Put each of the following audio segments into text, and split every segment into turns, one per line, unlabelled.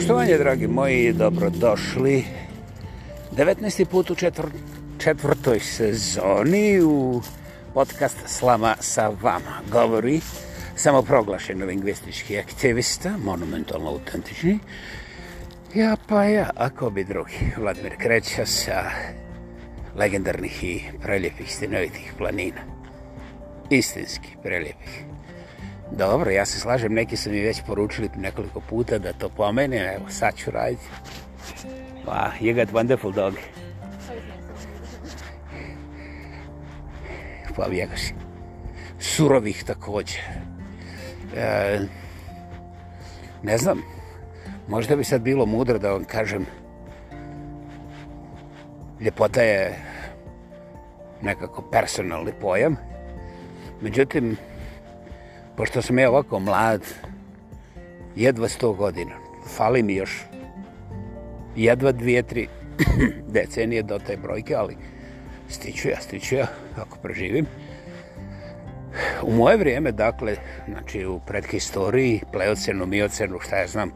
Poštovanje, dragi moji, dobrodošli. 19. put u četvr četvrtoj sezoni u podcast Slama sa vama. Govori samoproglašen lingvistički aktivista, monumentalno autentični. Ja pa ja, ako bi drugi, Vladimir Kreća sa legendarnih i preljepih stinovitih planina. Istinski preljepih. Dobro, ja se slažem, neki su mi već poručili nekoliko puta da to pomenem, evo sad ću raditi. Pa, you got wonderful dog. Pa, vjegaš. Surovih također. E, ne znam, možda bi sad bilo mudro da vam kažem ljepota je nekako personalni pojam. Međutim, pošto sam ja ovako mlad, jedva sto godina, fali mi još jedva dvije, tri decenije do te brojke, ali stiću ja, stiću ja, ako preživim. U moje vrijeme, dakle, znači u predhistoriji, pleocenu, miocenu, šta ja znam,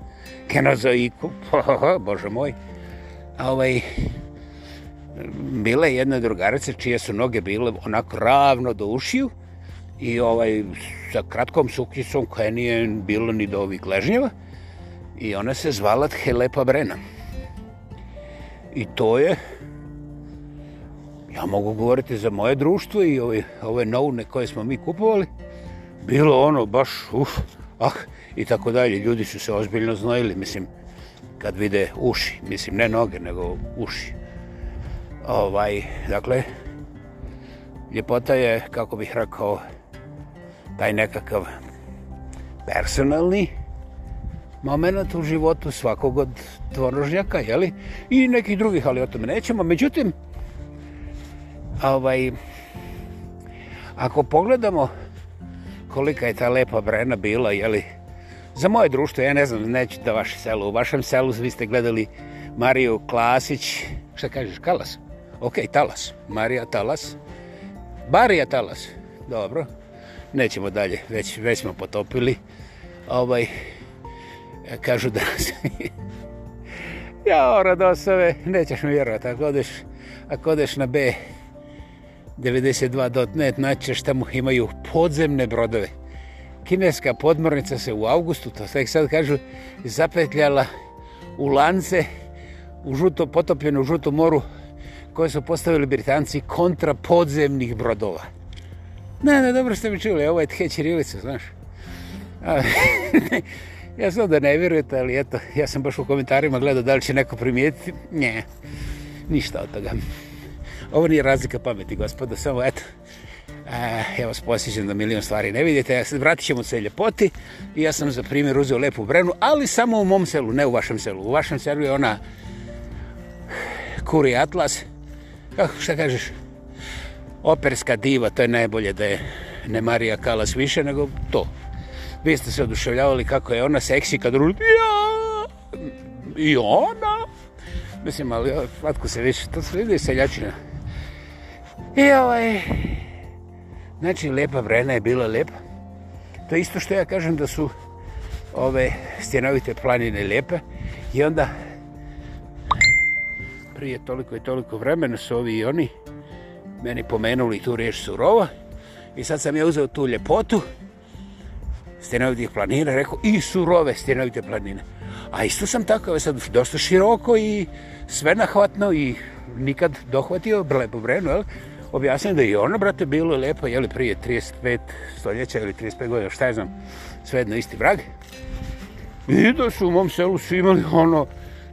kenozoiku, bože moj, a ovaj, bila je jedna drugarica čije su noge bile onako ravno do ušiju, i ovaj sa kratkom sukicom koja nije bilo ni do ovih gležnjeva i ona se zvala Helepa Brena. I to je ja mogu govoriti za moje društvo i ove, ove novne koje smo mi kupovali bilo ono baš uf, ah i tako dalje ljudi su se ozbiljno znojili mislim kad vide uši mislim ne noge nego uši ovaj dakle ljepota je kako bih rekao taj nekakav personalni moment u životu svakog od tvornožnjaka, jeli? I nekih drugih, ali o tome nećemo. Međutim, ovaj, ako pogledamo kolika je ta lepa brena bila, jeli, za moje društvo, ja ne znam, neću da vaše selo, u vašem selu vi ste gledali Mariju Klasić, šta kažeš, Kalas? Ok, Talas, Marija Talas, Barija Talas, dobro, nećemo dalje, već, već smo potopili. Ovaj, kažu da se... ja, ora, dosove, nećeš mi vjerovati. Ako odeš, ako odeš na B92.net, naćeš tamo imaju podzemne brodove. Kineska podmornica se u augustu, to tek sad kažu, zapetljala u lance, u žuto, potopljenu žutu moru, koje su postavili Britanci kontra podzemnih brodova. Ne, ne, dobro ste mi čuli, ovo je tkeći rilica, znaš. ja znam da ne vjerujete, ali eto, ja sam baš u komentarima gledao da li će neko primijetiti. Nije, ništa od toga. Ovo nije razlika pameti, gospoda, samo eto. E, ja vas posjećam da milion stvari ne vidite. Ja e, sad vratit ćemo se ljepoti i ja sam za primjer uzeo lepu brenu, ali samo u mom selu, ne u vašem selu. U vašem selu je ona Kuri Atlas. Kako, šta kažeš? operska diva, to je najbolje da je ne Marija Kalas više nego to. Vi ste se oduševljavali kako je ona seksi kad rudi. Ja! I ona! Mislim, ali slatko se više, to se vidi seljačina. I ovaj... Znači, lepa vrena je bila lepa. To je isto što ja kažem da su ove stjenovite planine lijepe. I onda prije toliko i toliko vremena su ovi i oni meni pomenuli tu riječ surova i sad sam ja uzeo tu ljepotu stjenovitih planina rekao i surove stjenovite planine a isto sam tako ja sam dosta široko i sve nahvatno i nikad dohvatio lepo vrenu jel? objasnijem da i ono brate bilo lepo jeli prije 35 stoljeća ili 35 godina šta je znam sve jedno isti vrag i da su u mom selu su imali ono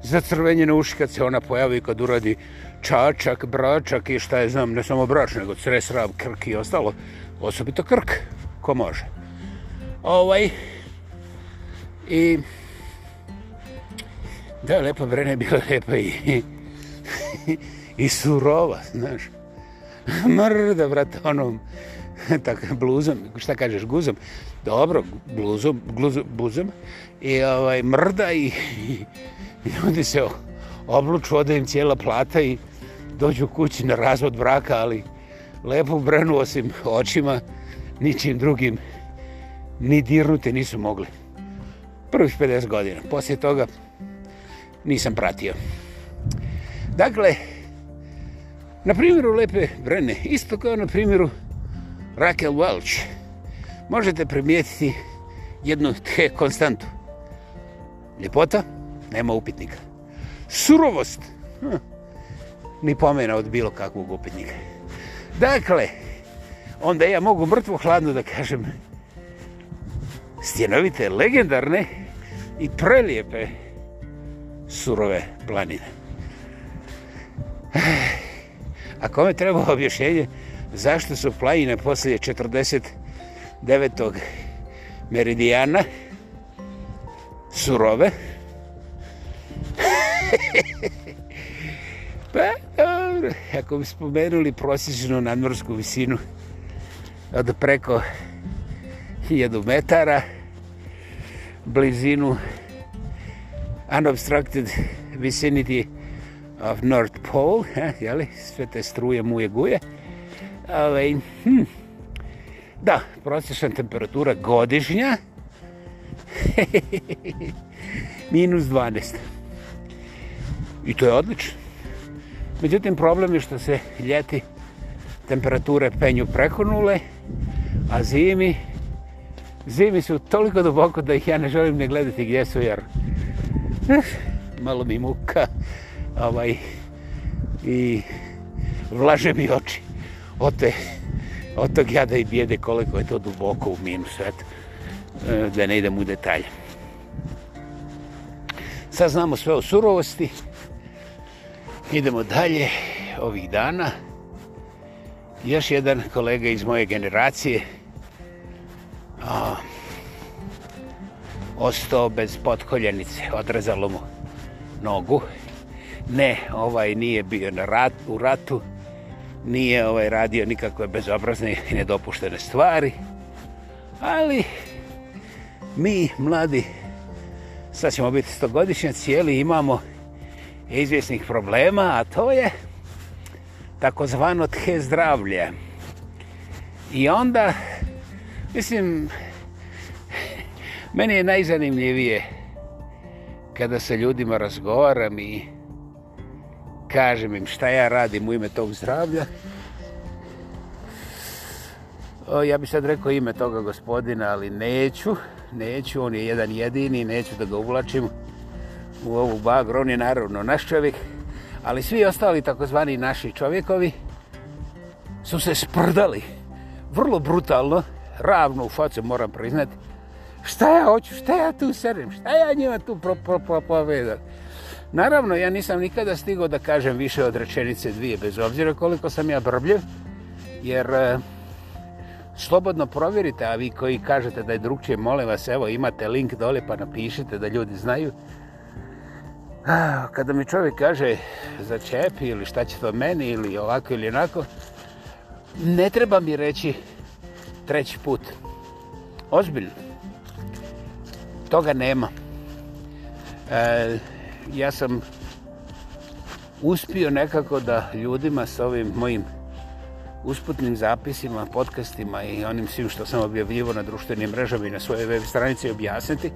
zacrvenjene uši kad se ona pojavi kad uradi čačak, bračak i šta je znam, ne samo brač, nego cres, rab, krk i ostalo. Osobito krk, ko može. Ovaj, i... Da, lepa vrena je bila lepa i... I surova, znaš. Mrda, vrata, onom... Tako, bluzom, šta kažeš, guzom? Dobro, bluzom, bluzom, buzom. I ovaj, mrda i... i ljudi se obluču, ode im cijela plata i dođu kući na razvod braka, ali lepo brenu osim očima, ničim drugim ni dirnuti nisu mogli. Prvih 50 godina, poslije toga nisam pratio. Dakle, na primjeru Lepe Brene, isto kao na primjeru Raquel Welch, možete primijetiti jednu te konstantu. Ljepota, nema upitnika. Surovost, hm ni pomena od bilo kakvog upetnika. Dakle, onda ja mogu mrtvo hladno da kažem stjenovite, legendarne i prelijepe surove planine. A kome treba objašnjenje zašto su planine poslije 49. meridijana surove? Pa, eh, ako bi spomenuli prosječnu nadmorsku visinu od preko 1000 metara, blizinu unobstructed vicinity of North Pole, eh, jeli, sve te struje muje guje, ali, hm, da, prosječna temperatura godišnja, minus 12. I to je odlično. Međutim, problem je što se ljeti temperature penju preko nule, a zimi, zimi su toliko duboko da ih ja ne želim ne gledati gdje su, jer eh, malo mi muka ovaj, i vlaže mi oči od, te, od tog jada i bijede koliko je to duboko u minus, et, eh, da ne idem u detalje. Sad znamo sve o surovosti, Idemo dalje ovih dana. Još jedan kolega iz moje generacije a, ostao bez potkoljenice, odrezalo mu nogu. Ne, ovaj nije bio na rat, u ratu, nije ovaj radio nikakve bezobrazne i nedopuštene stvari, ali mi mladi, sad ćemo biti stogodišnjaci, jeli imamo izvjesnih problema, a to je takozvano tje zdravlje. I onda, mislim, meni je najzanimljivije kada se ljudima razgovaram i kažem im šta ja radim u ime tog zdravlja. O, ja bi sad rekao ime toga gospodina, ali neću, neću, on je jedan jedini, neću da ga uvlačim u ovu bagru. On je naravno naš čovjek, ali svi ostali takozvani naši čovjekovi su se sprdali vrlo brutalno, ravno u facu moram priznati. Šta ja hoću, šta ja tu serim, šta ja njima tu pro, pro, pro, povedam? Naravno, ja nisam nikada stigao da kažem više od rečenice dvije, bez obzira koliko sam ja brbljiv, jer e, Slobodno provjerite, a vi koji kažete da je drugčije, molim vas, evo imate link dole pa napišite da ljudi znaju. Kada mi čovjek kaže za čep ili šta će to meni ili ovako ili onako, ne treba mi reći treći put. Ozbiljno. Toga nema. E, ja sam uspio nekako da ljudima s ovim mojim usputnim zapisima, podcastima i onim svim što sam objavljivo na društvenim mrežama i na svojoj web stranici objasniti,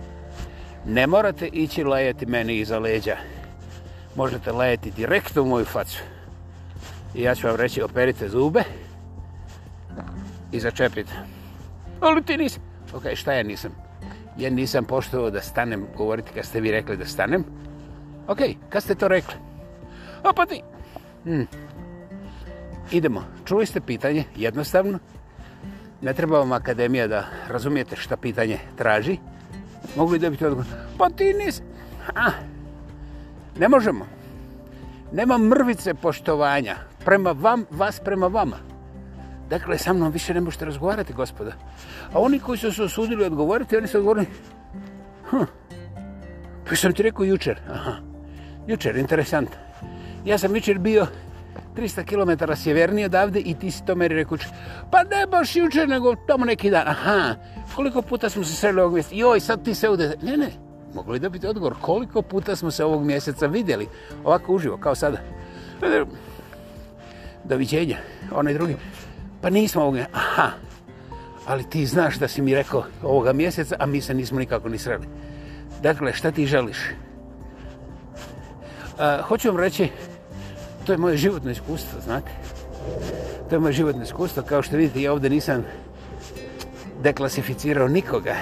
ne morate ići lajati meni iza leđa. Možete lajati direktno u moju facu. I ja ću vam reći, operite zube i začepite. Ali ti nisam. Ok, šta ja nisam? Ja nisam poštovao da stanem govoriti kad ste vi rekli da stanem. Ok, kad ste to rekli? A pa ti. Hmm. Idemo. Čuli ste pitanje? Jednostavno. Ne treba vam akademija da razumijete šta pitanje traži. Mogu li dobiti odgovor? Pa ti nisi. Ha. Ne možemo. Nema mrvice poštovanja. Prema vam, vas prema vama. Dakle, sa mnom više ne možete razgovarati, gospoda. A oni koji su se osudili odgovoriti, oni su odgovorili... Hm. Pa sam ti rekao jučer. Aha. Jučer, interesant. Ja sam jučer bio 300 km sjevernije odavde i ti si to meri rekuć. Pa ne baš jučer, nego tamo neki dan. Aha, koliko puta smo se sreli ovog mjesta? Joj, sad ti se ovdje... Ne, ne, mogu li dobiti odgovor? Koliko puta smo se ovog mjeseca vidjeli? Ovako uživo, kao sada. Doviđenja, onaj drugi. Pa nismo ovog mjeseca. Aha, ali ti znaš da si mi rekao ovoga mjeseca, a mi se nismo nikako ni sreli. Dakle, šta ti želiš? Uh, hoću vam reći, to je moje životno iskustvo, znate. To je moje životno iskustvo. Kao što vidite, ja ovdje nisam deklasificirao nikoga.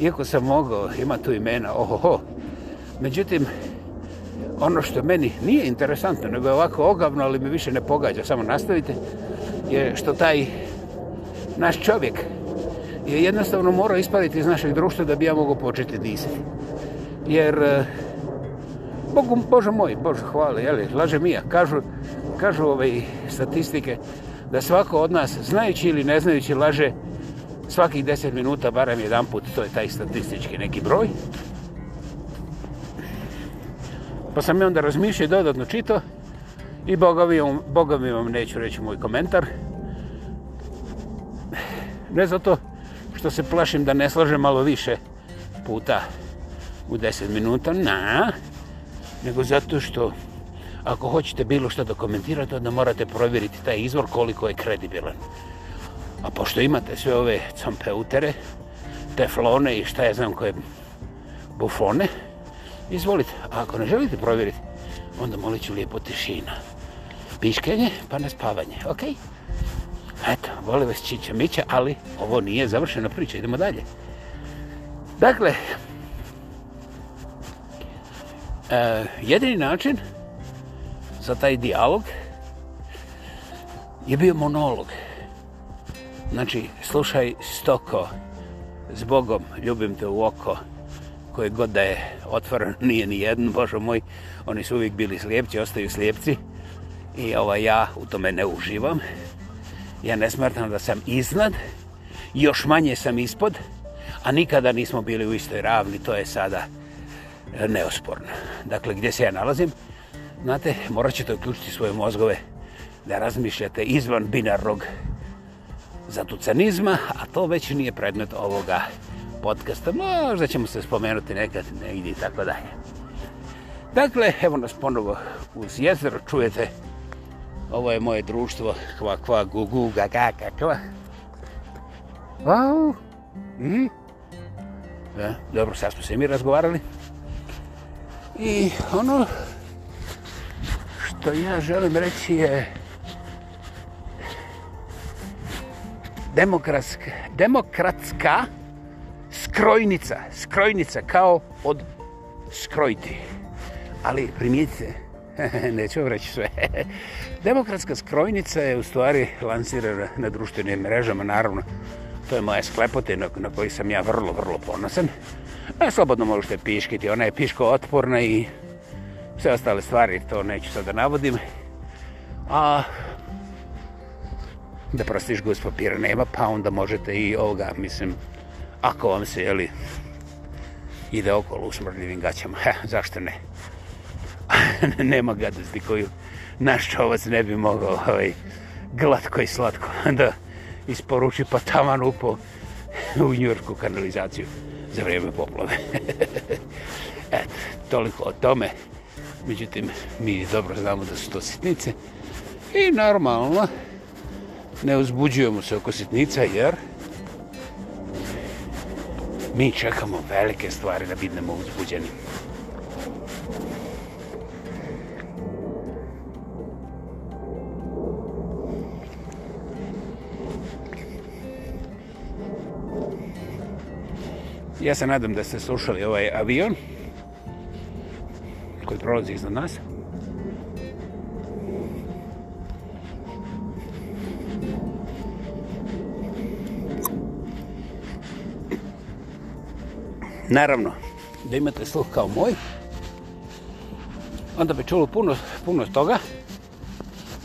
Iako sam mogao, ima tu imena, ohoho. Međutim, ono što meni nije interesantno, nego je ovako ogavno, ali me više ne pogađa, samo nastavite, je što taj naš čovjek je jednostavno morao ispaliti iz našeg društva da bi ja mogao početi disati. Jer... Uh, Bogu, Bože moj, Bože hvala, jeli, laže mi ja. Kažu, kažu ove statistike da svako od nas, znajući ili ne znajući, laže svakih 10 minuta, barem jedan put, to je taj statistički neki broj. Pa sam je onda razmišljao i dodatno čito i bogovi, bogovi vam neću reći moj komentar. Ne zato što se plašim da ne slažem malo više puta u 10 minuta, na, nego zato što ako hoćete bilo što da komentirate, onda morate provjeriti taj izvor koliko je kredibilan. A pošto imate sve ove compeutere, teflone i šta ja znam koje bufone, izvolite. A ako ne želite provjeriti, onda molit ću lijepo tišina. Piškenje pa na spavanje, ok? Eto, voli vas Čića Mića, ali ovo nije završena priča, idemo dalje. Dakle, E, jedini način za taj dijalog je bio monolog. Znači, slušaj stoko, s Bogom, ljubim te u oko, koje god da je otvoren, nije ni jedan, Bože moj, oni su uvijek bili slijepci, ostaju slijepci i ova ja u tome ne uživam. Ja ne smrtam da sam iznad, još manje sam ispod, a nikada nismo bili u istoj ravni, to je sada E, neosporno. Dakle, gdje se ja nalazim? Znate, morat ćete uključiti svoje mozgove da razmišljate izvan binarnog zatucanizma, a to već nije predmet ovoga podcasta. Možda ćemo se spomenuti nekad, negdje i tako dalje. Dakle, evo nas ponovo uz jezero, čujete ovo je moje društvo, kva, kva, gu, gu, ga, ga, ga, kva. Wow. Mm. Ja, dobro, sad smo se mi razgovarali. I ono što ja želim reći je demokratska, demokratska skrojnica, skrojnica kao od skrojiti. Ali primijetite, neću vam reći sve. Demokratska skrojnica je u stvari lansirana na društvenim mrežama, naravno. To je moja sklepote na, na koji sam ja vrlo, vrlo ponosan. E, slobodno možete piškiti, ona je piško otporna i sve ostale stvari, to neću sad da navodim. A da prostiš guz papira nema, pa onda možete i ovoga, mislim, ako vam se, jeli, ide okolo u smrljivim gaćama, ha, zašto ne? nema gadosti koju naš čovac ne bi mogao ovaj, glatko i slatko da isporuči pa taman upo u njurku kanalizaciju za vrijeme poplove. Eto, toliko o tome. Međutim, mi dobro znamo da su to sitnice. I normalno, ne uzbuđujemo se oko sitnica, jer mi čekamo velike stvari da bidnemo uzbuđeni. Ja se nadam da ste slušali ovaj avion koji prolazi iznad nas. Naravno, da imate sluh kao moj, onda bi čulo puno, puno toga.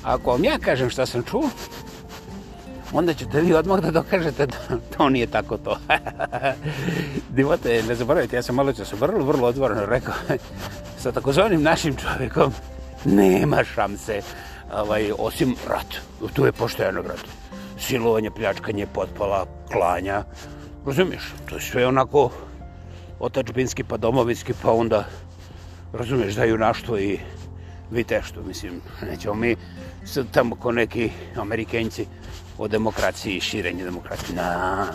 Ako vam ja kažem šta sam čuo, onda ćete vi odmah da dokažete da to nije tako to. Divote, ne zaboravite, ja sam malo čas vrlo, vrlo odvorno rekao sa takozvanim našim čovjekom nema šanse ovaj, osim rat. Tu je pošteno rat. Silovanje, pljačkanje, potpala, klanja. Razumiješ, to je sve onako otačbinski pa domovinski pa onda razumiješ da junaštvo i vi te što mislim nećemo mi sad tamo ko neki amerikenci o demokraciji i širenju demokracije. Na,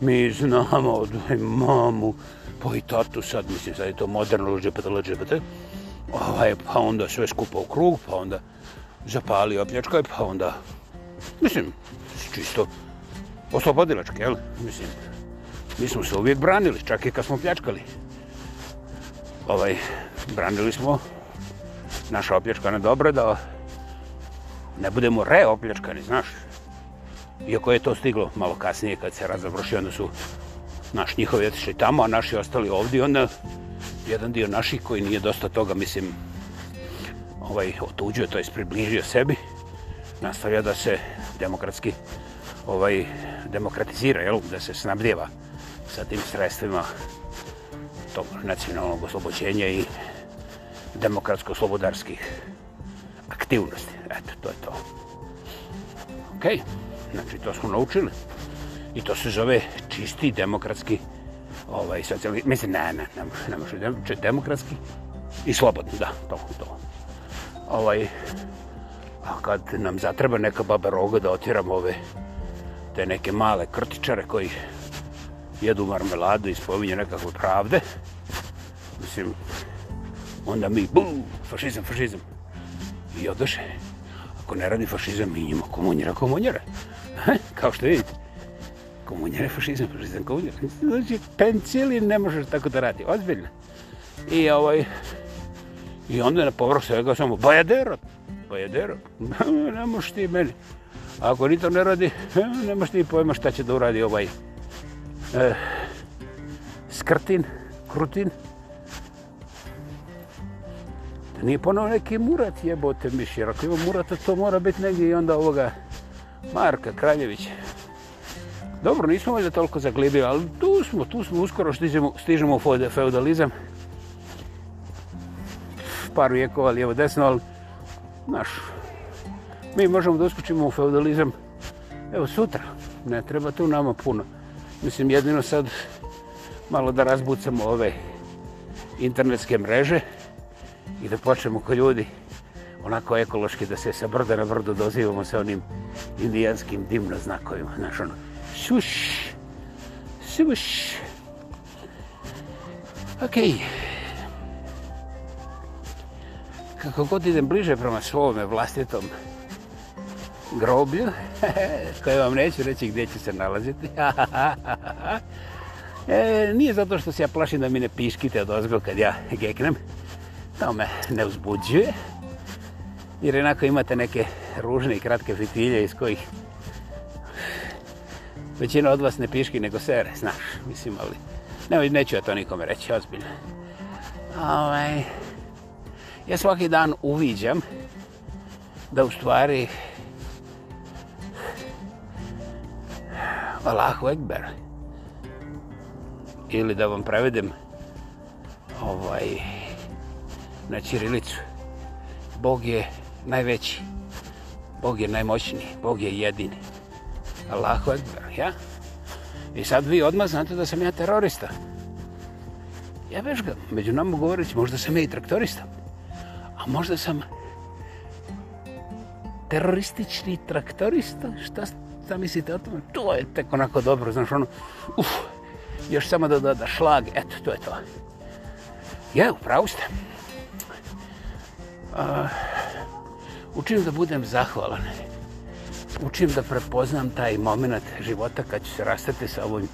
mi znamo, odvoj mamu, pa i tatu sad, mislim, sad je to moderno luđe, pa to pa te. Ovaj, pa onda sve skupa u krug, pa onda zapali opnjačkoj, pa onda, mislim, čisto oslobodilački, jel? Mislim, mi smo se uvijek branili, čak i kad smo pljačkali. Ovaj, branili smo naša opljačkana dobra da ne budemo reopljačkani, znaš, Iako je to stiglo malo kasnije kad se razavršio, onda su naš njihovi otišli tamo, a naši ostali ovdje, onda jedan dio naših koji nije dosta toga, mislim, ovaj, otuđio, to je približio sebi, nastavlja da se demokratski ovaj demokratizira, jel? da se snabdjeva sa tim sredstvima tog nacionalnog oslobođenja i demokratsko-slobodarskih aktivnosti. Eto, to je to. Okej. Okay. Znači, to smo naučili. I to se zove čisti demokratski ovaj, socijalni... Mislim, ne, ne, ne, ne može, ne može, demokratski i slobodno, da, to, to. Ovaj, a kad nam zatreba neka baba roga da otiramo ove te neke male krtičare koji jedu marmeladu i spominju nekakve pravde, mislim, onda mi, bum, fašizam, fašizam. I odoše, ako ne radi fašizam, mi njima komunjera, komunjera. Komunjera. kao što vidite, komunjere, fašizam, pa fašizam, komunjere. Znači, pencili ne možeš tako da radi, ozbiljno. I ovaj, i onda na povrh svega samo, bajadero, bajadero, ne možeš ti meni. Ako ni to ne radi, ne možeš ti pojma šta će da uradi ovaj eh, skrtin, krutin. Da nije ponovo neki murat jebote miš, jer ako ima murata to mora biti negdje i onda ovoga... Marka Kraljević. Dobro, nismo možda toliko zaglibili, ali tu smo, tu smo uskoro stižemo, stižemo u feudalizam. Par vijekova, lijevo desno, ali naš. Mi možemo da uskočimo u feudalizam evo sutra. Ne treba tu nama puno. Mislim, jedino sad malo da razbucamo ove internetske mreže i da počnemo ko ljudi onako ekološki da se sa brda na brdu dozivamo sa onim indijanskim dimno znakovima. Znaš ono, šuš, šuš. Ok. Kako god idem bliže prema svome vlastitom groblju, koje vam neću reći gdje će se nalaziti. e, nije zato što se ja plašim da mi ne piškite od ozgo kad ja geknem. To me ne uzbuđuje. Jer jednako imate neke ružne i kratke fitilje iz kojih većina od vas ne piški nego sere, znaš, mislim, ali nemoj, neću ja to nikome reći, ozbiljno. Ove, ovaj, ja svaki dan uviđam da u stvari Allahu Ekber ili da vam prevedem ovaj, na Čirilicu. Bog je najveći. Bog je najmoćniji, Bog je jedini. Allahu Akbar, ja? I sad vi odmah znate da sam ja terorista. Ja veš ga, među nama govoreći, možda sam ja i traktorista. A možda sam teroristični traktorista? Šta, šta mislite o tome? To je tek onako dobro, znaš ono, uf, još samo da doda šlag, eto, to je to. Ja, upravo ste. Uh, učim da budem zahvalan. Učim da prepoznam taj moment života kad ću se rastati sa ovim,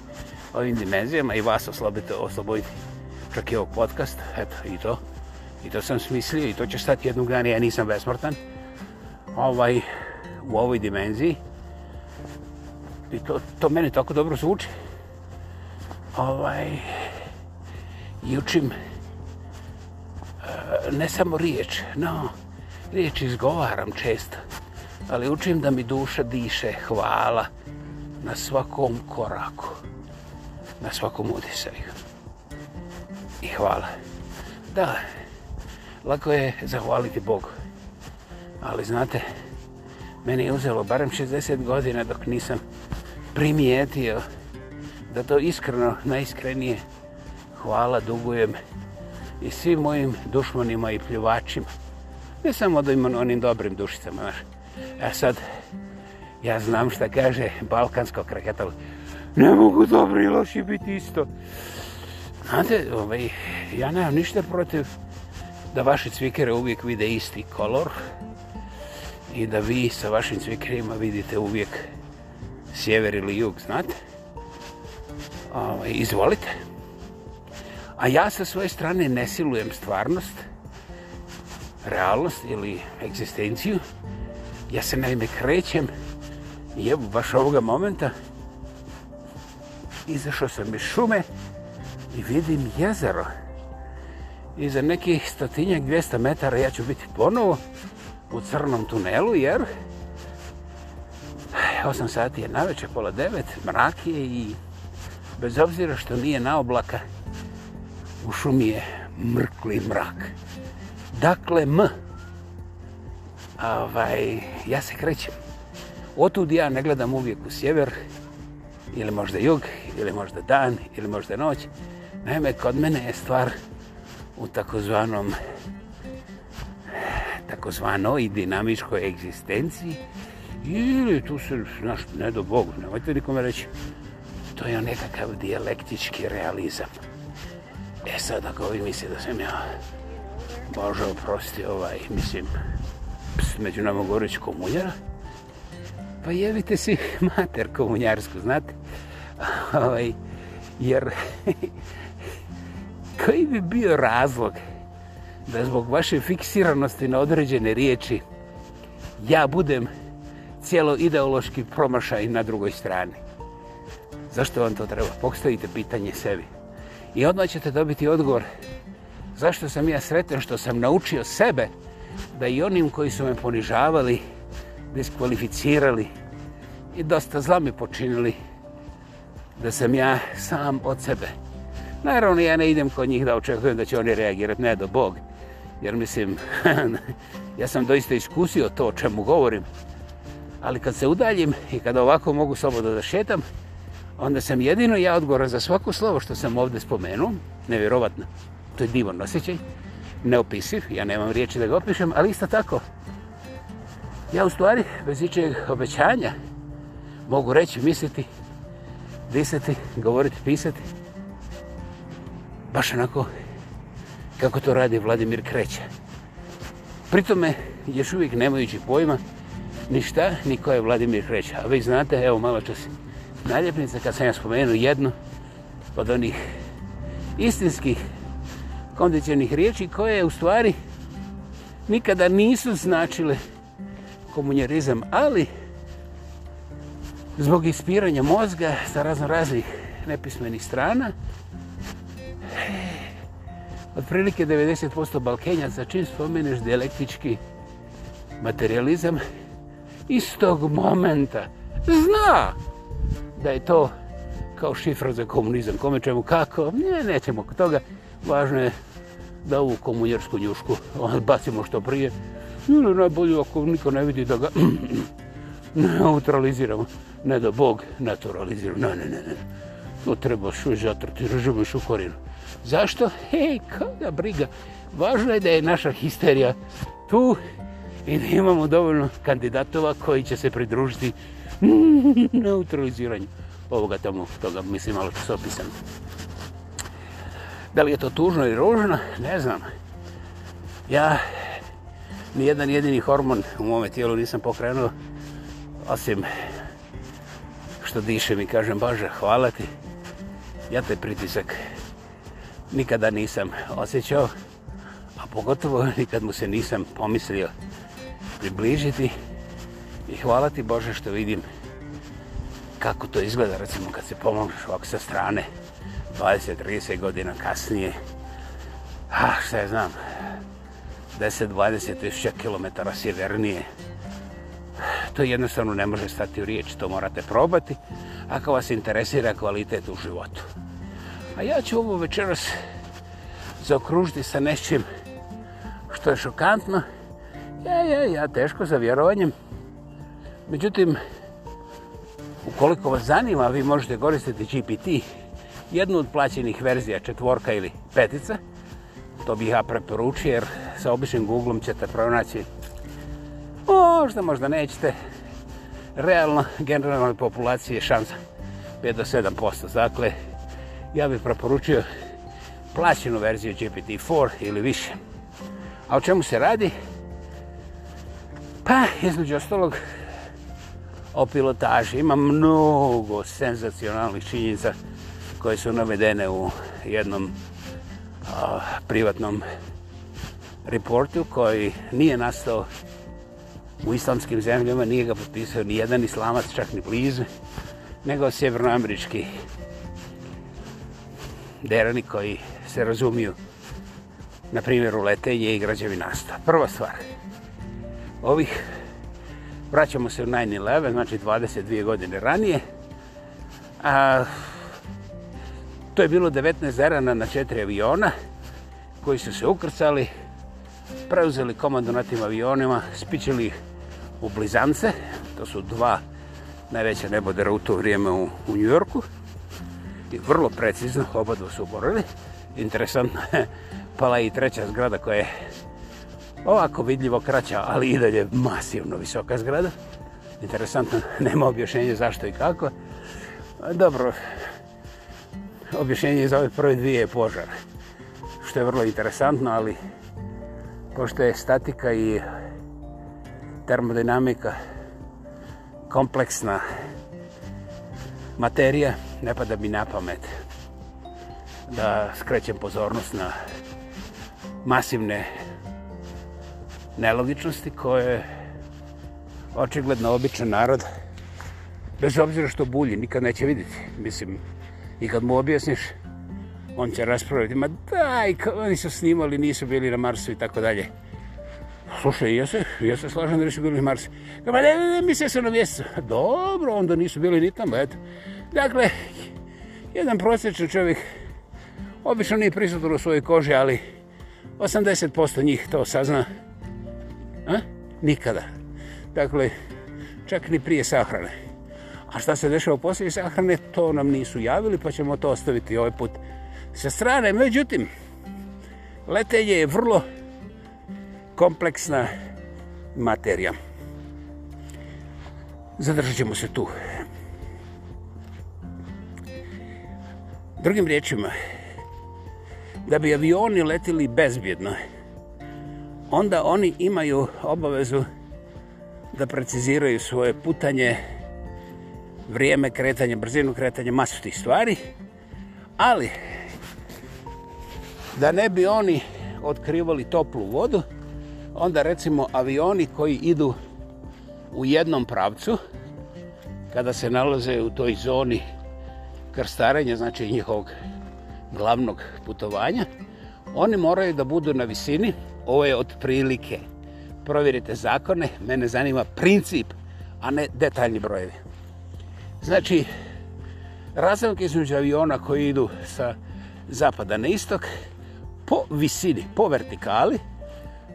ovim dimenzijama i vas oslobiti, osloboditi čak i ovog podcasta. Eto, i to. I to sam smislio i to će stati jednog dana. Ja nisam besmrtan. Ovaj, u ovoj dimenziji. I to, to mene tako dobro zvuči. Ovaj, i učim e, ne samo riječ, no, riječ izgovaram često, ali učim da mi duša diše hvala na svakom koraku, na svakom udisaju. I hvala. Da, lako je zahvaliti Bogu, ali znate, meni je uzelo barem 60 godina dok nisam primijetio da to iskreno, najiskrenije hvala dugujem i svim mojim dušmanima i pljuvačima Ne samo da ima onim dobrim dušicama, znaš. E sad, ja znam šta kaže balkansko kraketalo. Ne mogu dobri i loši biti isto. Znate, ovaj, ja nemam ništa protiv da vaši cvikere uvijek vide isti kolor i da vi sa vašim cvikerima vidite uvijek sjever ili jug, znate? Ovaj, izvolite. A ja sa svoje strane nesilujem stvarnost. stvarnost realnost ili egzistenciju. Ja se naime krećem i evo baš ovoga momenta izašao sam iz šume i vidim jezero. I za nekih stotinjak 200 metara ja ću biti ponovo u crnom tunelu jer 8 sati je na večer, pola 9, mrak je i bez obzira što nije na oblaka, u šumi je mrkli mrak. Mrkli mrak odakle m? Ovaj, ja se krećem. Otud ja ne gledam uvijek u sjever, ili možda jug, ili možda dan, ili možda noć. Naime, kod mene je stvar u takozvanom takozvanoj dinamičkoj egzistenciji. Ili tu se, znaš, ne do Bogu, nemojte nikome reći. To je nekakav dijalektički realizam. E sad, ako vi mislite da sam ja može oprosti ovaj, mislim, među nama govoreći komunjar. Pa jebite svi mater komunjarsku, znate. Ovaj, jer koji bi bio razlog da zbog vaše fiksiranosti na određene riječi ja budem cijelo ideološki promašaj na drugoj strani? Zašto vam to treba? Pokstavite pitanje sebi. I odmah ćete dobiti odgovor zašto sam ja sretan što sam naučio sebe da i onim koji su me ponižavali, diskvalificirali i dosta zla mi počinili, da sam ja sam od sebe. Naravno, ja ne idem kod njih da očekujem da će oni reagirati, ne do Bog. Jer mislim, ja sam doista iskusio to o čemu govorim. Ali kad se udaljim i kada ovako mogu slobodno da šetam, onda sam jedino ja odgovoran za svako slovo što sam ovdje spomenuo, nevjerovatno to je divan osjećaj, neopisiv, ja nemam riječi da ga opišem, ali isto tako, ja u stvari bez ičeg obećanja mogu reći, misliti, disati, govoriti, pisati, baš onako kako to radi Vladimir Kreća. Pritome, još uvijek nemajući pojma, ništa, niko je Vladimir Kreća. A vi znate, evo malo čas, najljepnica, kad sam ja spomenuo jednu od onih istinskih kondicijalnih riječi koje u stvari nikada nisu značile komunjarizam, ali zbog ispiranja mozga sa razno raznih nepismenih strana, otprilike 90% balkenjaca čim spomeneš dijelektički materializam, iz tog momenta zna da je to kao šifra za komunizam. Kome čemu kako? Ne, nećemo oko toga. Važno je da ovu komunjersku njušku bacimo što prije. Ili najbolje ako niko ne vidi da ga neutraliziramo. Ne da Bog naturaliziramo. Ne, ne, ne, ne. To treba što zatrati, ržimoš u korinu. Zašto? Hej, koga briga. Važno je da je naša histerija tu i da imamo dovoljno kandidatova koji će se pridružiti neutraliziranju ovoga tamo, toga mislim malo časopisano. Da li je to tužno ili ružno, ne znam. Ja ni jedan jedini hormon u mome tijelu nisam pokrenuo, osim što dišem i kažem, Bože, hvala ti. Ja te pritisak nikada nisam osjećao, a pogotovo nikad mu se nisam pomislio približiti. I hvala ti Bože što vidim kako to izgleda, recimo kad se pomogneš ovako sa strane. 20-30 godina kasnije, ah, šta je znam, 10-20 tisuća kilometara sjevernije, to jednostavno ne može stati u riječ, to morate probati, ako vas interesira kvalitet u životu. A ja ću ovo večeras zaokružiti sa nečim što je šokantno, ja, ja, ja, teško za vjerovanjem, međutim, Ukoliko vas zanima, vi možete koristiti GPT jednu od plaćenih verzija, četvorka ili petica, to bih ja preporučio jer sa običnim Googleom ćete pronaći možda, možda nećete. Realno, generalnoj populaciji je šansa 5 do 7%. Dakle, ja bih preporučio plaćenu verziju GPT-4 ili više. A o čemu se radi? Pa, između ostalog, o pilotaži. Ima mnogo senzacionalnih činjenica koje su navedene u jednom a, privatnom reportu koji nije nastao u islamskim zemljama, nije ga potpisao ni jedan islamac, čak ni blizu, nego sjevernoamerički derani koji se razumiju na primjer u letenje i građevinasta. Prva stvar, ovih vraćamo se u 9-11, znači 22 godine ranije, a, to je bilo 19 zarana na četiri aviona koji su se ukrcali, preuzeli komandu na tim avionima, spičili u blizance, to su dva najveća nebodera u to vrijeme u, u New Yorku. I vrlo precizno, oba dva su oborili. Interesantno je, pala i treća zgrada koja je ovako vidljivo kraća, ali i dalje masivno visoka zgrada. Interesantno, nema objašnjenja zašto i kako. Dobro, objašnjenje za ove prve dvije je požar. Što je vrlo interesantno, ali pošto je statika i termodinamika kompleksna materija, ne pada mi na pamet da skrećem pozornost na masivne nelogičnosti koje očigledno običan narod bez obzira što bulji nikad neće vidjeti. Mislim, I kad mu objasniš, on će raspraviti, ma daj, oni su snimali, nisu bili na Marsu i tako dalje. Slušaj, ja se, ja se slažem da nisu bili na Marsu. Ma ne, ne, ne, misle su na mjesecu. Dobro, onda nisu bili ni tamo, eto. Dakle, jedan prosječan čovjek, obično nije prisutno u svojoj koži, ali 80% njih to sazna. A? Nikada. Dakle, čak ni prije sahrane. A šta se dešava poslije sahrane, to nam nisu javili, pa ćemo to ostaviti ovaj put sa strane. Međutim, letenje je vrlo kompleksna materija. Zadržat ćemo se tu. Drugim riječima, da bi avioni letili bezbjedno, onda oni imaju obavezu da preciziraju svoje putanje vrijeme kretanja, brzinu kretanja, masu tih stvari. Ali, da ne bi oni otkrivali toplu vodu, onda recimo avioni koji idu u jednom pravcu, kada se nalaze u toj zoni krstarenja, znači njihovog glavnog putovanja, oni moraju da budu na visini, ovo je otprilike, provjerite zakone, mene zanima princip, a ne detaljni brojevi. Znači, razlika između aviona koji idu sa zapada na istok, po visini, po vertikali,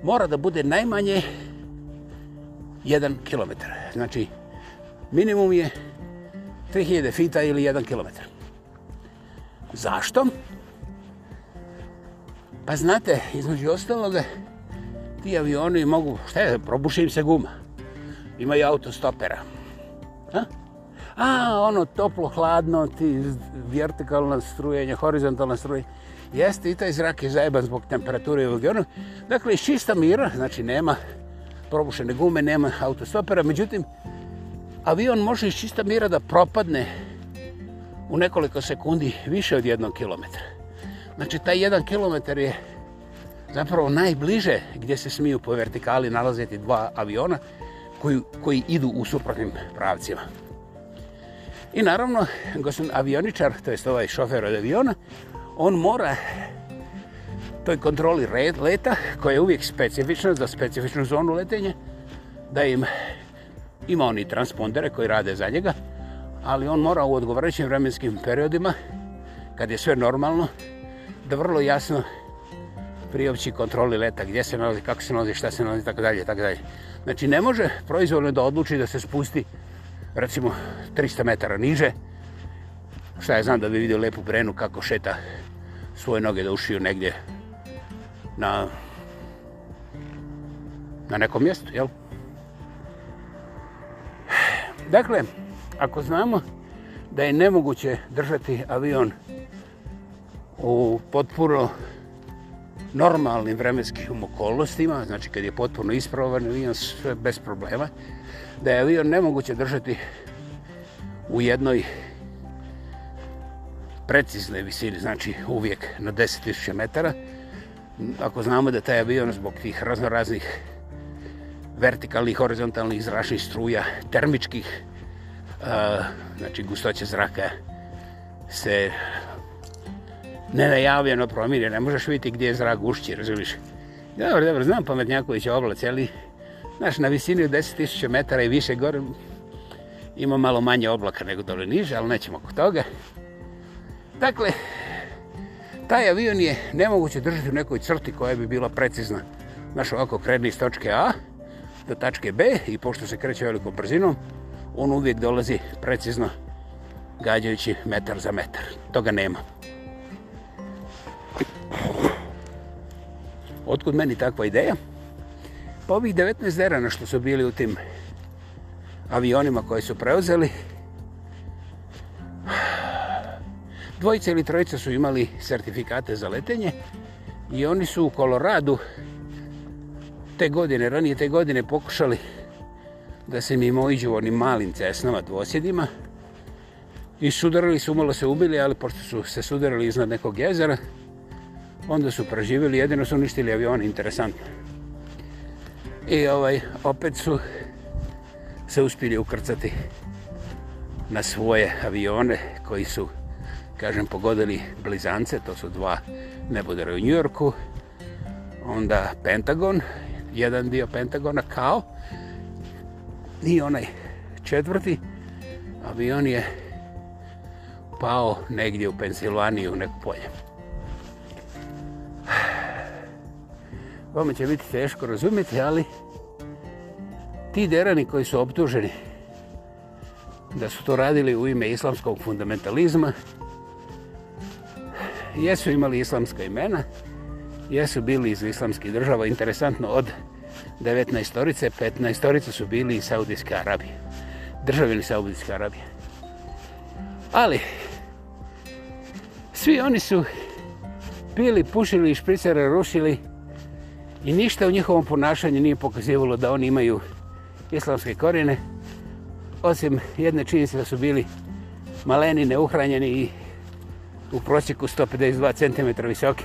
mora da bude najmanje 1 km. Znači, minimum je 3000 fita ili 1 km. Zašto? Pa znate, između ostaloga, ti avioni mogu, šta je, probušim se guma. Imaju autostopera. Ha? a ono toplo, hladno, ti vertikalno strujenje, horizontalno strujenje, jeste i taj zrak je zajeban zbog temperature i ovog Dakle, šista mira, znači nema probušene gume, nema autostopera, međutim, avion može iz čista mira da propadne u nekoliko sekundi više od jednog kilometra. Znači, taj jedan kilometar je zapravo najbliže gdje se smiju po vertikali nalaziti dva aviona koji, koji idu u suprotnim pravcima. I naravno, gospodin avioničar, to jest ovaj šofer od aviona, on mora toj kontroli red leta, koja je uvijek specifična za specifičnu zonu letenja, da im ima oni transpondere koji rade za njega, ali on mora u odgovarajućim vremenskim periodima, kad je sve normalno, da vrlo jasno priopći kontroli leta, gdje se nalazi, kako se nalazi, šta se nalazi, tako dalje, tako dalje. Znači, ne može proizvoljno da odluči da se spusti recimo 300 metara niže. Šta je znam da bi vidio lepu brenu kako šeta svoje noge da ušiju negdje na na nekom mjestu, jel? Dakle, ako znamo da je nemoguće držati avion u potpuno normalnim vremenskim okolnostima, znači kad je potpuno ispravovan avion sve bez problema, da je avion nemoguće držati u jednoj preciznoj visini, znači uvijek na 10.000 metara. Ako znamo da taj avion zbog tih raznoraznih vertikalnih, horizontalnih zračnih struja, termičkih, uh, znači gustoće zraka se nenajavljeno promirje, ne možeš vidjeti gdje je zrak ušći, razumiješ? Dobro, dobro, znam pametnjaković oblac, ali Znaš, na visini od 10.000 metara i više gore ima malo manje oblaka nego dole niže, ali nećemo oko toga. Dakle, taj avion je nemoguće držati u nekoj crti koja bi bila precizna. Znaš, ovako kreni iz točke A do tačke B i pošto se kreće velikom brzinom, on uvijek dolazi precizno gađajući metar za metar. Toga nema. Otkud meni takva ideja? Pa ovih 19 derana što su bili u tim avionima koje su preuzeli, dvojice ili trojice su imali certifikate za letenje i oni su u Koloradu te godine, ranije te godine pokušali da se mimo iđu u onim malim cesnama dvosjedima i sudarali su, umalo se ubili, ali pošto su se sudarali iznad nekog jezera, onda su proživjeli, jedino su uništili avion, interesantno. I ovaj, opet su se uspili ukrcati na svoje avione koji su, kažem, pogodili blizance, to su dva nebodere u Njujorku, onda Pentagon, jedan dio Pentagona kao, i onaj četvrti avion je pao negdje u Pensilvaniji u neko polje. Vama će biti teško razumjeti, ali ti derani koji su optuženi da su to radili u ime islamskog fundamentalizma, jesu imali islamska imena, jesu bili iz islamskih država, interesantno, od 19 storice, 15 storice su bili iz Saudijske Arabije, državili Saudijske Arabije. Ali, svi oni su pili, pušili, špricere, rušili, I ništa u njihovom ponašanju nije pokazivalo da oni imaju islamske korijene, osim jedne činjenice da su bili maleni, neuhranjeni i u prosjeku 152 cm visoki,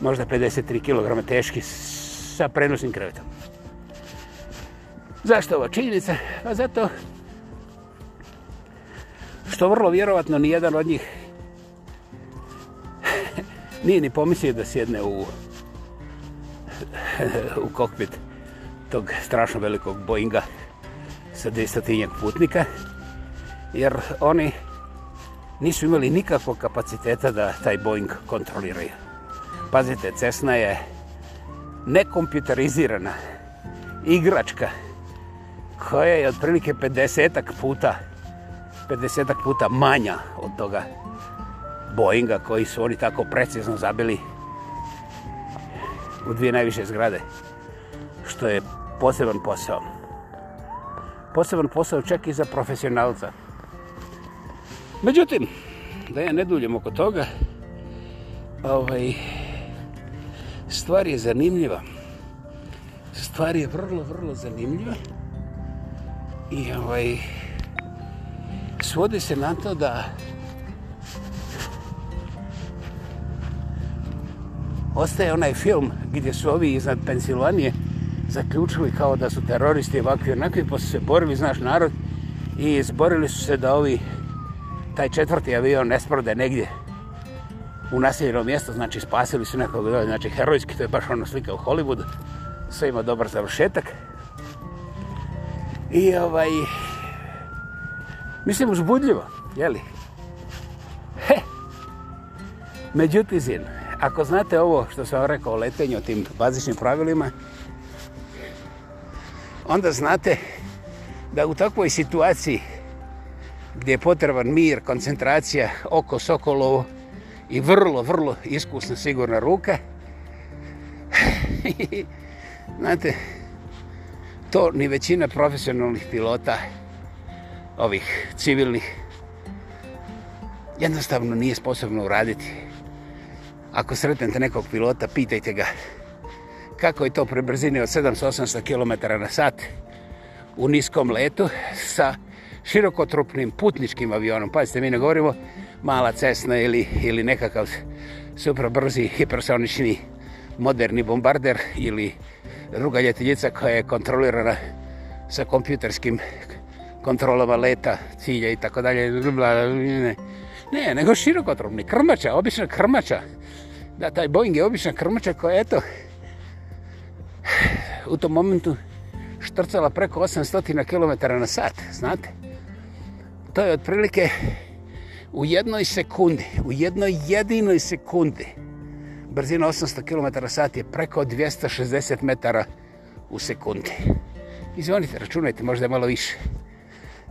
možda 53 kg teški sa prenosnim krevetom. Zašto ova činjenica? A pa zato što vrlo vjerovatno nijedan od njih nije ni pomislio da sjedne u u kokpit tog strašno velikog Boeinga sa desetinjeg putnika, jer oni nisu imali nikakvog kapaciteta da taj Boeing kontroliraju. Pazite, Cessna je nekompjuterizirana igračka koja je otprilike 50-ak puta 50-ak puta manja od toga Boeinga koji su oni tako precizno zabili u dvije najviše zgrade, što je poseban posao. Poseban posao čak i za profesionalca. Međutim, da ja ne duljem oko toga, ovaj, stvar je zanimljiva. Stvar je vrlo, vrlo zanimljiva. I ovaj, svodi se na to da ostaje onaj film gdje su ovi iznad Pensilvanije zaključili kao da su teroristi ovakvi onakvi, pa su se borili, znaš, narod i zborili su se da ovi taj četvrti avion ne sprode negdje u naseljeno mjesto, znači spasili su nekog dole, znači herojski, to je baš ono slika u Hollywoodu, sve ima dobar završetak. I ovaj, mislim uzbudljivo, jeli? He! Međutizin, ako znate ovo što sam vam rekao o letenju, o tim bazičnim pravilima, onda znate da u takvoj situaciji gdje je potreban mir, koncentracija, oko sokolovo i vrlo, vrlo iskusna, sigurna ruka, znate, to ni većina profesionalnih pilota, ovih civilnih, jednostavno nije sposobno uraditi ako sretnete nekog pilota, pitajte ga kako je to pre brzine od 700-800 km na sat u niskom letu sa širokotrupnim putničkim avionom. Pazite, mi ne govorimo mala cesna ili, ili nekakav super brzi hipersonični moderni bombarder ili druga ljeteljica koja je kontrolirana sa kompjuterskim kontrolama leta, cilja i tako dalje. Ne, nego širokotrubni, krmača, obična krmača. Da, taj Boeing je obična krmača koja, eto, u tom momentu štrcala preko 800 km na sat, znate? To je otprilike u jednoj sekundi, u jednoj jedinoj sekundi. Brzina 800 km na sat je preko 260 metara u sekundi. Izvonite, računajte, možda je malo više.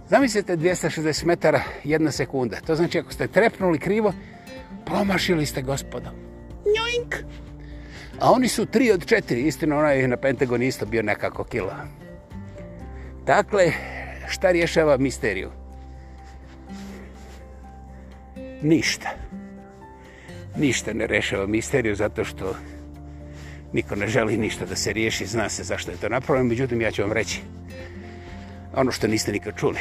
Zamislite 260 metara jedna sekunda. To znači ako ste trepnuli krivo, promašili ste gospoda. Njoink! A oni su tri od četiri. Istina, onaj na Pentagon isto bio nekako kila. Dakle, šta rješava misteriju? Ništa. Ništa ne rješava misteriju zato što niko ne želi ništa da se riješi. Zna se zašto je to napravljeno. Međutim, ja ću vam reći ono što niste nikad čuli.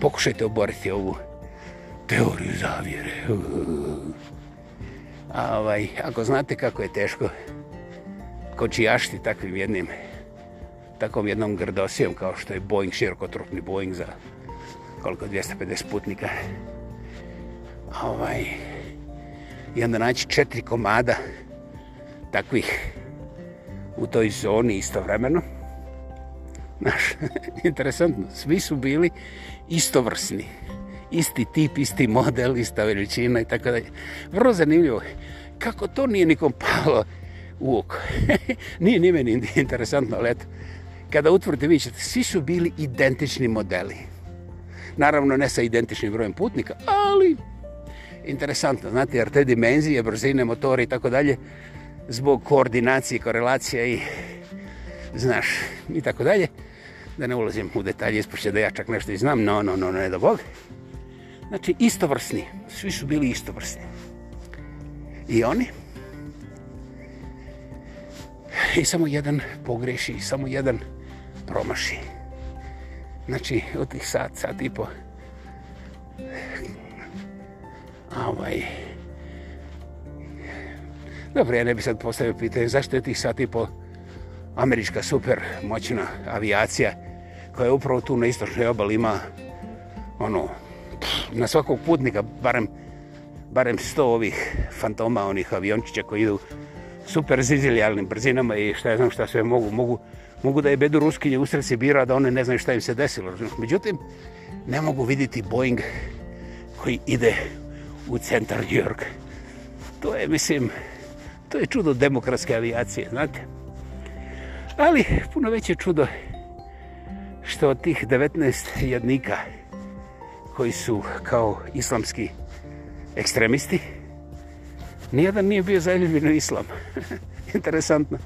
Pokušajte oboriti ovu teoriju zavjere. Ovaj, ako znate kako je teško kočijašti takvim jednim takom jednom grdosijom kao što je Boeing, širokotropni Boeing za koliko 250 putnika. Ovaj, I onda naći četiri komada takvih u toj zoni istovremeno. vremeno. Znaš, interesantno, svi su bili istovrsni. Isti tip, isti model, ista veličina i tako dalje. Vrlo zanimljivo. Kako to nije nikom palo u oko? nije ni meni interesantno, ali eto. Kada utvrdite, vi ćete, svi su bili identični modeli. Naravno, ne sa identičnim brojem putnika, ali interesantno, znate, jer te dimenzije, brzine, motori i tako dalje, zbog koordinacije, korelacija i znaš, i tako dalje da ne ulazim u detalje ispošće da ja čak nešto i znam, no, no, no, ne da Bog. Znači, istovrsni, svi su bili istovrsni. I oni, i samo jedan pogreši, i samo jedan promaši. Znači, od tih sat, sat i po, ovaj, dobro, ja ne bi sad postavio pitanje, zašto je tih sat i po, američka super moćna avijacija koja je upravo tu na istočnoj obali ima ono na svakog putnika barem barem 100 ovih fantoma onih aviončića koji idu super zizilijalnim brzinama i šta ja znam šta sve mogu mogu mogu da je bedu ruskinje u sred Sibira da one ne znaju šta im se desilo međutim ne mogu viditi Boeing koji ide u centar New York to je mislim to je čudo demokratske avijacije znate Ali puno veće čudo što od tih 19 jednika koji su kao islamski ekstremisti, nijedan nije bio zajedljivin u islam. Interesantno.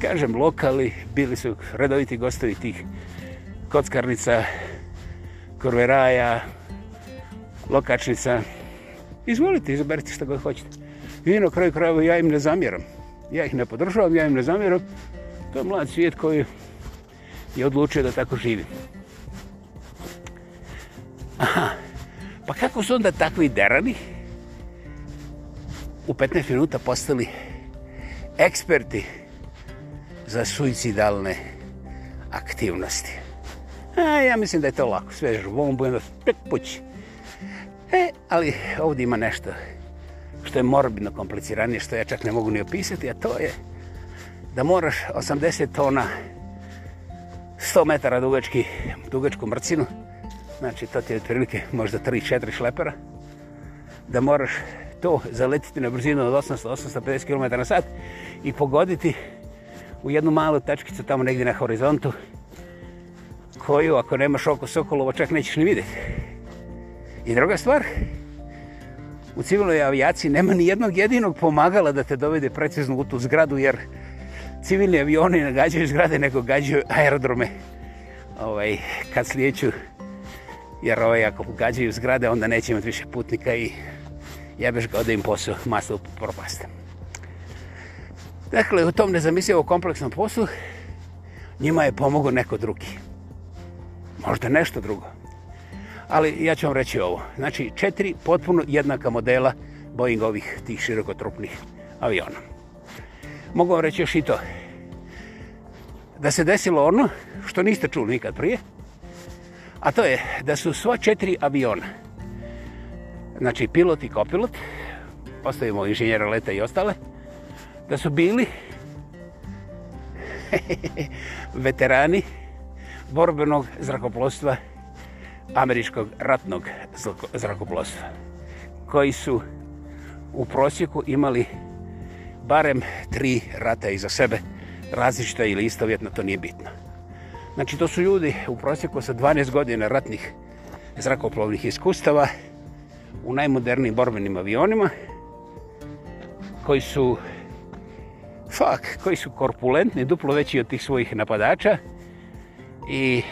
Kažem, lokali bili su redoviti gostovi tih kockarnica, korveraja, lokačnica. Izvolite, izaberite što god hoćete. Vino, kraj kraja, ja im ne zamjeram. Ja ih ne podržavam, ja im ne zamjeram. To je mlad svijet koji je odlučio da tako živi. Aha. Pa kako su onda takvi derani u 15 minuta postali eksperti za suicidalne aktivnosti? A, ja mislim da je to lako. Sve je žbombu, jedno tek pući. E, ali ovdje ima nešto što je morbidno kompliciranije, što ja čak ne mogu ni opisati, a to je da moraš 80 tona 100 metara dugački, dugačku mrcinu, znači to ti je otprilike možda 3-4 šlepera, da moraš to zaletiti na brzinu od 800-850 km na sat i pogoditi u jednu malu tačkicu tamo negdje na horizontu koju ako nemaš oko Sokolova čak nećeš ni vidjeti. I druga stvar, u civilnoj avijaciji nema ni jednog jedinog pomagala da te dovede precizno u tu zgradu jer civilni avioni ne gađaju zgrade, nego gađaju aerodrome. Ovaj, kad slijeću, jer ovaj, ako gađaju zgrade, onda neće imati više putnika i jebeš ga da im posao masno propasta. Dakle, u tom nezamislivo kompleksnom poslu njima je pomogao neko drugi. Možda nešto drugo. Ali ja ću vam reći ovo. Znači, četiri potpuno jednaka modela Boeing ovih tih širokotrupnih aviona mogu vam reći još i to. Da se desilo ono što niste čuli nikad prije, a to je da su sva četiri aviona, znači pilot i kopilot, ostavimo inženjera leta i ostale, da su bili veterani borbenog zrakoplostva američkog ratnog zrakoplostva koji su u prosjeku imali barem tri rata iza sebe, različita ili istovjetna, to nije bitno. Znači, to su ljudi u prosjeku sa 12 godina ratnih zrakoplovnih iskustava u najmodernijim borbenim avionima, koji su, fuck, koji su korpulentni, duplo veći od tih svojih napadača i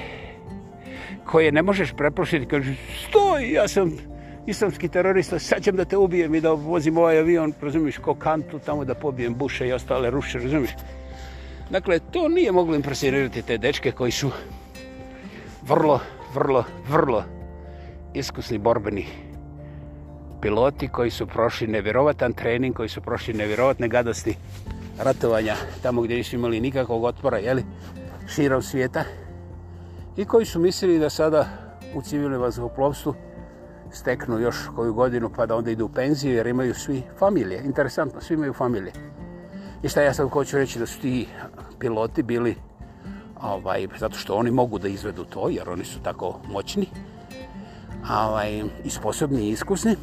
koje ne možeš preplošiti, kažu, stoj, ja sam islamski terorista, sad ćem da te ubijem i da vozim ovaj avion, razumiješ, ko kantu tamo da pobijem buše i ostale ruše, razumiješ. Dakle, to nije moglo impresirirati te dečke koji su vrlo, vrlo, vrlo iskusni borbeni piloti koji su prošli nevjerovatan trening, koji su prošli nevjerovatne gadosti ratovanja tamo gdje nisu imali nikakvog otpora, jeli, širom svijeta i koji su mislili da sada u civilnom vazduhoplovstvu steknu još koju godinu pa da onda idu u penziju jer imaju svi familije. Interesantno, svi imaju familije. I šta ja sad hoću reći da su ti piloti bili ovaj, zato što oni mogu da izvedu to jer oni su tako moćni ovaj, i sposobni i iskusni.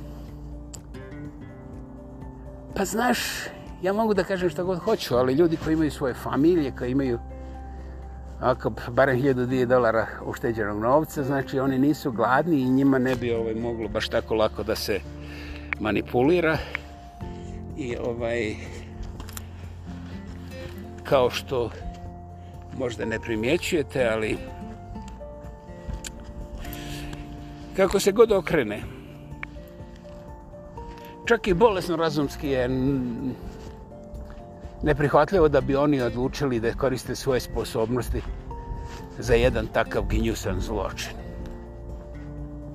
Pa znaš, ja mogu da kažem šta god hoću, ali ljudi koji imaju svoje familije, koji imaju ako barem 1000 dolara ušteđenog novca, znači oni nisu gladni i njima ne bi ovaj moglo baš tako lako da se manipulira. I ovaj kao što možda ne primjećujete, ali kako se god okrene, čak i bolesno razumski je neprihvatljivo da bi oni odlučili da koriste svoje sposobnosti za jedan takav ginjusan zločin.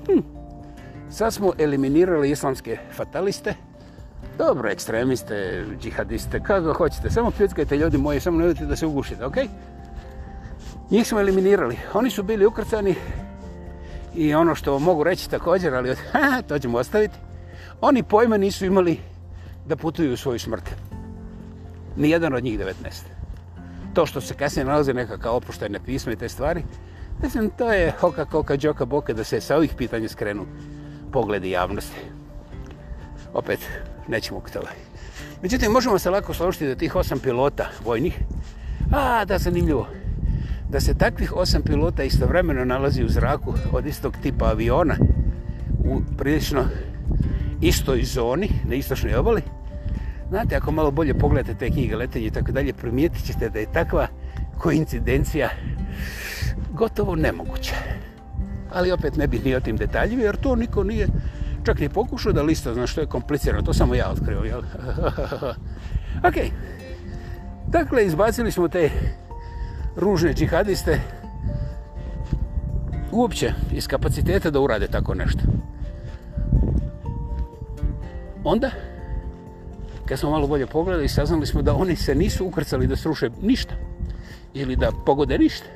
Hm. Sad smo eliminirali islamske fataliste, dobro, ekstremiste, džihadiste, kako hoćete, samo pljuckajte ljudi moji, samo ne vidite da se ugušite, ok? Njih smo eliminirali, oni su bili ukrcani i ono što mogu reći također, ali od, ha, to ćemo ostaviti, oni pojma nisu imali da putuju u svoju smrti. Nijedan od njih 19. To što se kasnije nalaze nekakav opuštajne pisme i te stvari, mislim, to je hoka koka džoka boka da se sa ovih pitanja skrenu pogledi javnosti. Opet, nećemo kutavati. Međutim, možemo se lako složiti da tih osam pilota vojnih, a da, zanimljivo, da se takvih osam pilota istovremeno nalazi u zraku od istog tipa aviona u prilično istoj zoni, na istočnoj obali, Znate, ako malo bolje pogledate te knjige letenje i tako dalje, primijetit ćete da je takva koincidencija gotovo nemoguća. Ali opet ne bih ni o tim detaljima, jer to niko nije čak ni pokušao da lista, znaš, to je komplicirano, to samo ja otkrio, jel? ok. Dakle, izbacili smo te ružne džihadiste uopće iz kapaciteta da urade tako nešto. Onda, kad smo malo bolje pogledali, saznali smo da oni se nisu ukrcali da sruše ništa ili da pogode ništa.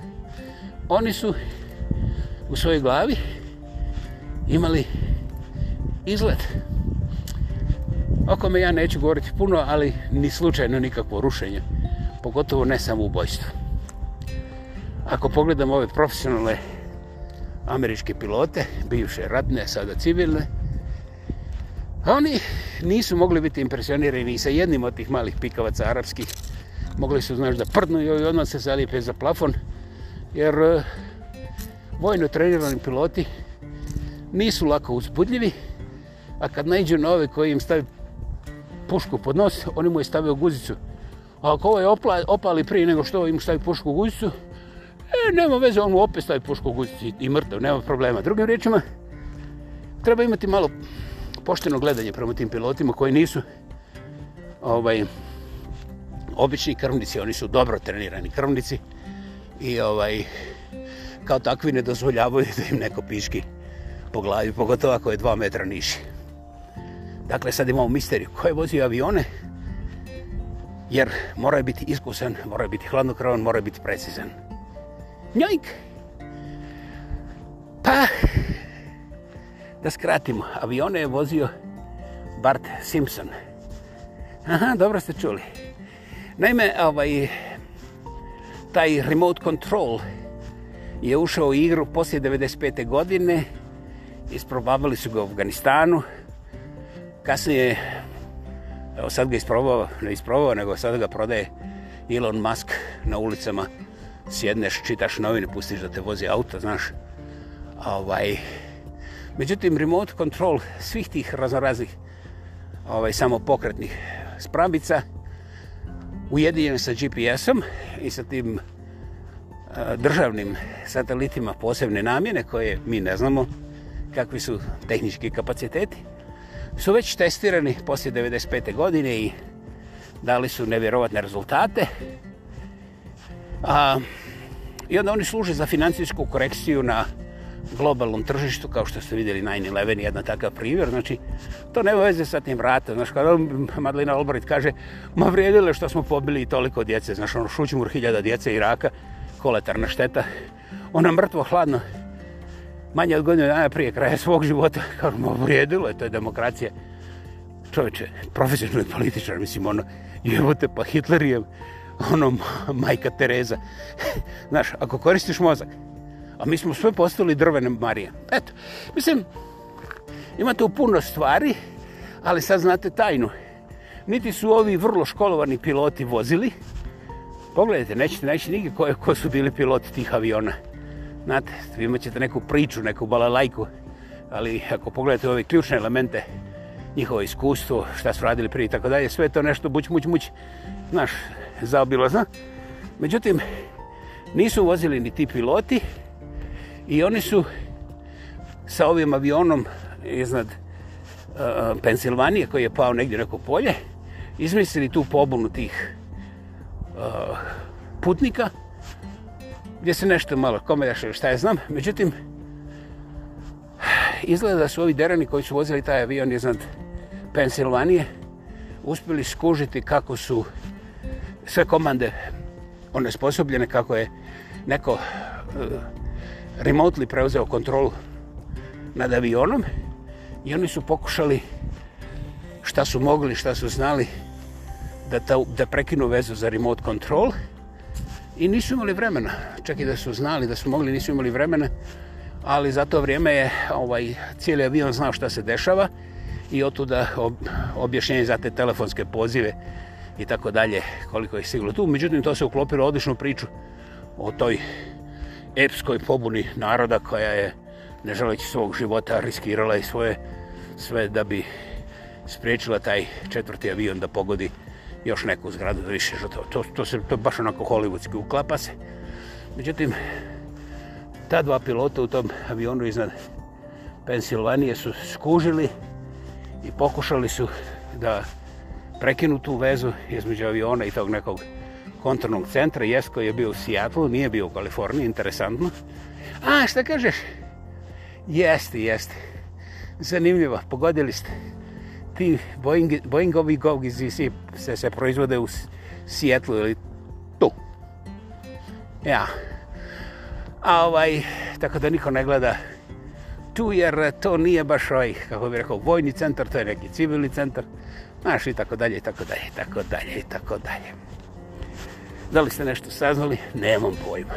Oni su u svojoj glavi imali izgled. Oko me ja neću govoriti puno, ali ni slučajno nikakvo rušenje, pogotovo ne samo ubojstvo. Ako pogledam ove profesionalne američke pilote, bivše ratne, sada civilne, Oni nisu mogli biti impresionirani sa jednim od tih malih pikavaca arapskih. Mogli su, znaš, da prdnu i ovi odmah se zalipe za plafon, jer eh, vojno trenirani piloti nisu lako uzbudljivi, a kad najđu na ove koji im stavi pušku pod nos, oni mu je stavio guzicu. A ako ovaj opla, opali prije nego što im stavi pušku u guzicu, e, nema veze, on mu opet stavi pušku u guzicu i mrtav, nema problema. Drugim riječima, treba imati malo pošteno gledanje prema tim pilotima koji nisu ovaj obični krvnici, oni su dobro trenirani krvnici i ovaj kao takvi ne dozvoljavaju da im neko piški po glavi, pogotovo ako je dva metra niši. Dakle, sad imamo misteriju. Ko je vozio avione? Jer mora biti iskusan, mora biti hladnokrvan, mora biti precizan. Njojk! Pa, Da skratimo, avione je vozio Bart Simpson. Aha, dobro ste čuli. Naime, ovaj, taj remote control je ušao u igru poslije 95. godine. Isprobavili su ga u Afganistanu. Kasnije, evo sad ga isprobao, ne isprobao, nego sad ga prodaje Elon Musk na ulicama. Sjedneš, čitaš novine, pustiš da te vozi auto, znaš. Ovaj, Međutim, remote control svih tih raznoraznih ovaj, samopokretnih spravica ujedinjen sa GPS-om i sa tim eh, državnim satelitima posebne namjene koje mi ne znamo kakvi su tehnički kapaciteti su već testirani poslije 95. godine i dali su nevjerovatne rezultate a, i onda oni služe za financijsku koreksiju na uh, globalnom tržištu, kao što ste vidjeli 9-11, jedna takav primjer, znači, to nema veze sa tim ratom, znaš, kada Madlina Olbrit kaže, ma vrijedilo što smo pobili toliko djece, znaš, ono, šućmur hiljada djece Iraka, koletarna šteta, ona mrtvo hladno, manje od godine dana prije kraja svog života, kao ma vrijedilo je, to je demokracija. Čovječe, profesionalni političar, mislim, ono, jebote, pa Hitler je, ono, majka Tereza. Znaš, ako koristiš mozak, A mi smo sve postali drvene Marije. Eto, mislim, imate puno stvari, ali sad znate tajnu. Niti su ovi vrlo školovani piloti vozili. Pogledajte, nećete naći nigde ko, ko su bili piloti tih aviona. Znate, vi imat neku priču, neku balalajku, ali ako pogledate ove ključne elemente, njihovo iskustvo, šta su radili prije i tako dalje, sve to nešto buć, muć, muć, znaš, zaobilo, zna. Međutim, nisu vozili ni ti piloti, I oni su sa ovim avionom iznad uh, Pensilvanije, koji je pao negdje neko polje, izmislili tu pobunu tih uh, putnika, gdje se nešto malo komedaše, šta je znam. Međutim, izgleda da su ovi derani koji su vozili taj avion iznad Pensilvanije uspjeli skužiti kako su sve komande onesposobljene, kako je neko uh, remotely preuzeo kontrol nad avionom i oni su pokušali šta su mogli, šta su znali da, ta, da prekinu vezu za remote control i nisu imali vremena. Čak i da su znali da su mogli, nisu imali vremena, ali za to vrijeme je ovaj, cijeli avion znao šta se dešava i otuda ob, objašnjenje za te telefonske pozive i tako dalje, koliko je stiglo tu. Međutim, to se uklopilo odličnu priču o toj epskoj pobuni naroda koja je ne želeći svog života riskirala i svoje sve da bi spriječila taj četvrti avion da pogodi još neku zgradu više što to, to, to se to baš onako hollywoodski uklapa se međutim ta dva pilota u tom avionu iznad Pensilvanije su skužili i pokušali su da prekinu tu vezu između aviona i tog nekog kontornog centra, Jesko je bio u Sijatlu, nije bio u Kaliforniji, interesantno. A, šta kažeš? Jeste, jeste. Zanimljivo, pogodili ste. Ti Boeing, Boeingovi govgizi se, se proizvode u Sijatlu ili tu. Ja. A ovaj, tako da niko ne gleda tu, jer to nije baš ovaj, kako bih rekao, vojni centar, to je neki civilni centar. Znaš, i tako dalje, i tako dalje, i tako dalje, i tako dalje. Da li ste nešto saznali? Nemam pojma.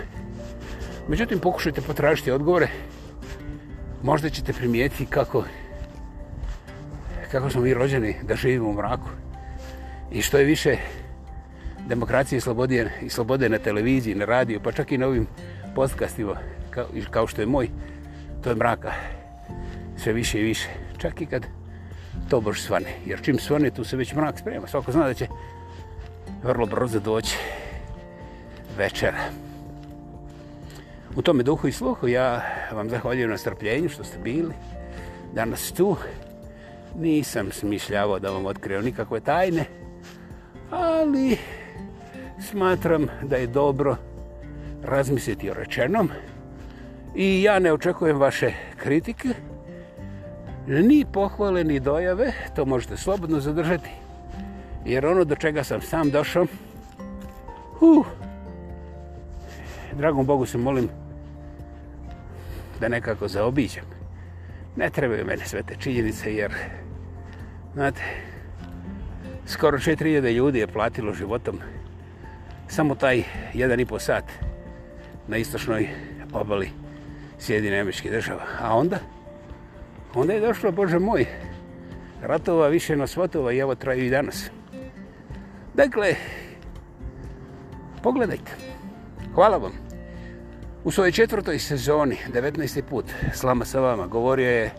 Međutim, pokušajte potražiti odgovore. Možda ćete primijetiti kako kako smo mi rođeni da živimo u mraku. I što je više demokracije i slobode, i slobode na televiziji, na radiju, pa čak i na ovim podcastima, kao, kao što je moj, to je mraka. Sve više i više. Čak i kad to bož svane. Jer čim svane, tu se već mrak sprema. Svako zna da će vrlo brzo doći večera. U tome duhu i sluhu ja vam zahvaljujem na strpljenju što ste bili danas tu. Nisam smišljavao da vam otkrijem nikakve tajne, ali smatram da je dobro razmisliti o rečenom. I ja ne očekujem vaše kritike, ni pohvale, ni dojave, to možete slobodno zadržati. Jer ono do čega sam sam došao, uh, dragom Bogu se molim da nekako zaobiđem. Ne trebaju mene sve te činjenice jer, znate, skoro 4000 ljudi je platilo životom samo taj jedan i po sat na istočnoj obali Sjedine Američke država. A onda? Onda je došlo, Bože moj, ratova više na svotova i evo traju i danas. Dakle, pogledajte. Hvala vam. U svojoj četvrtoj sezoni, 19. put, slama sa vama, govorio je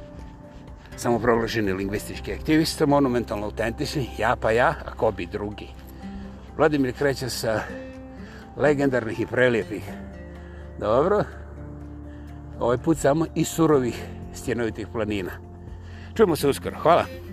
samoproglaženi lingvistički aktivist, monumentalno autentični, ja pa ja, a ko bi drugi. Vladimir kreće sa legendarnih i prelijepih, dobro, ovaj put samo i surovih stjenovitih planina. Čujemo se uskoro, hvala.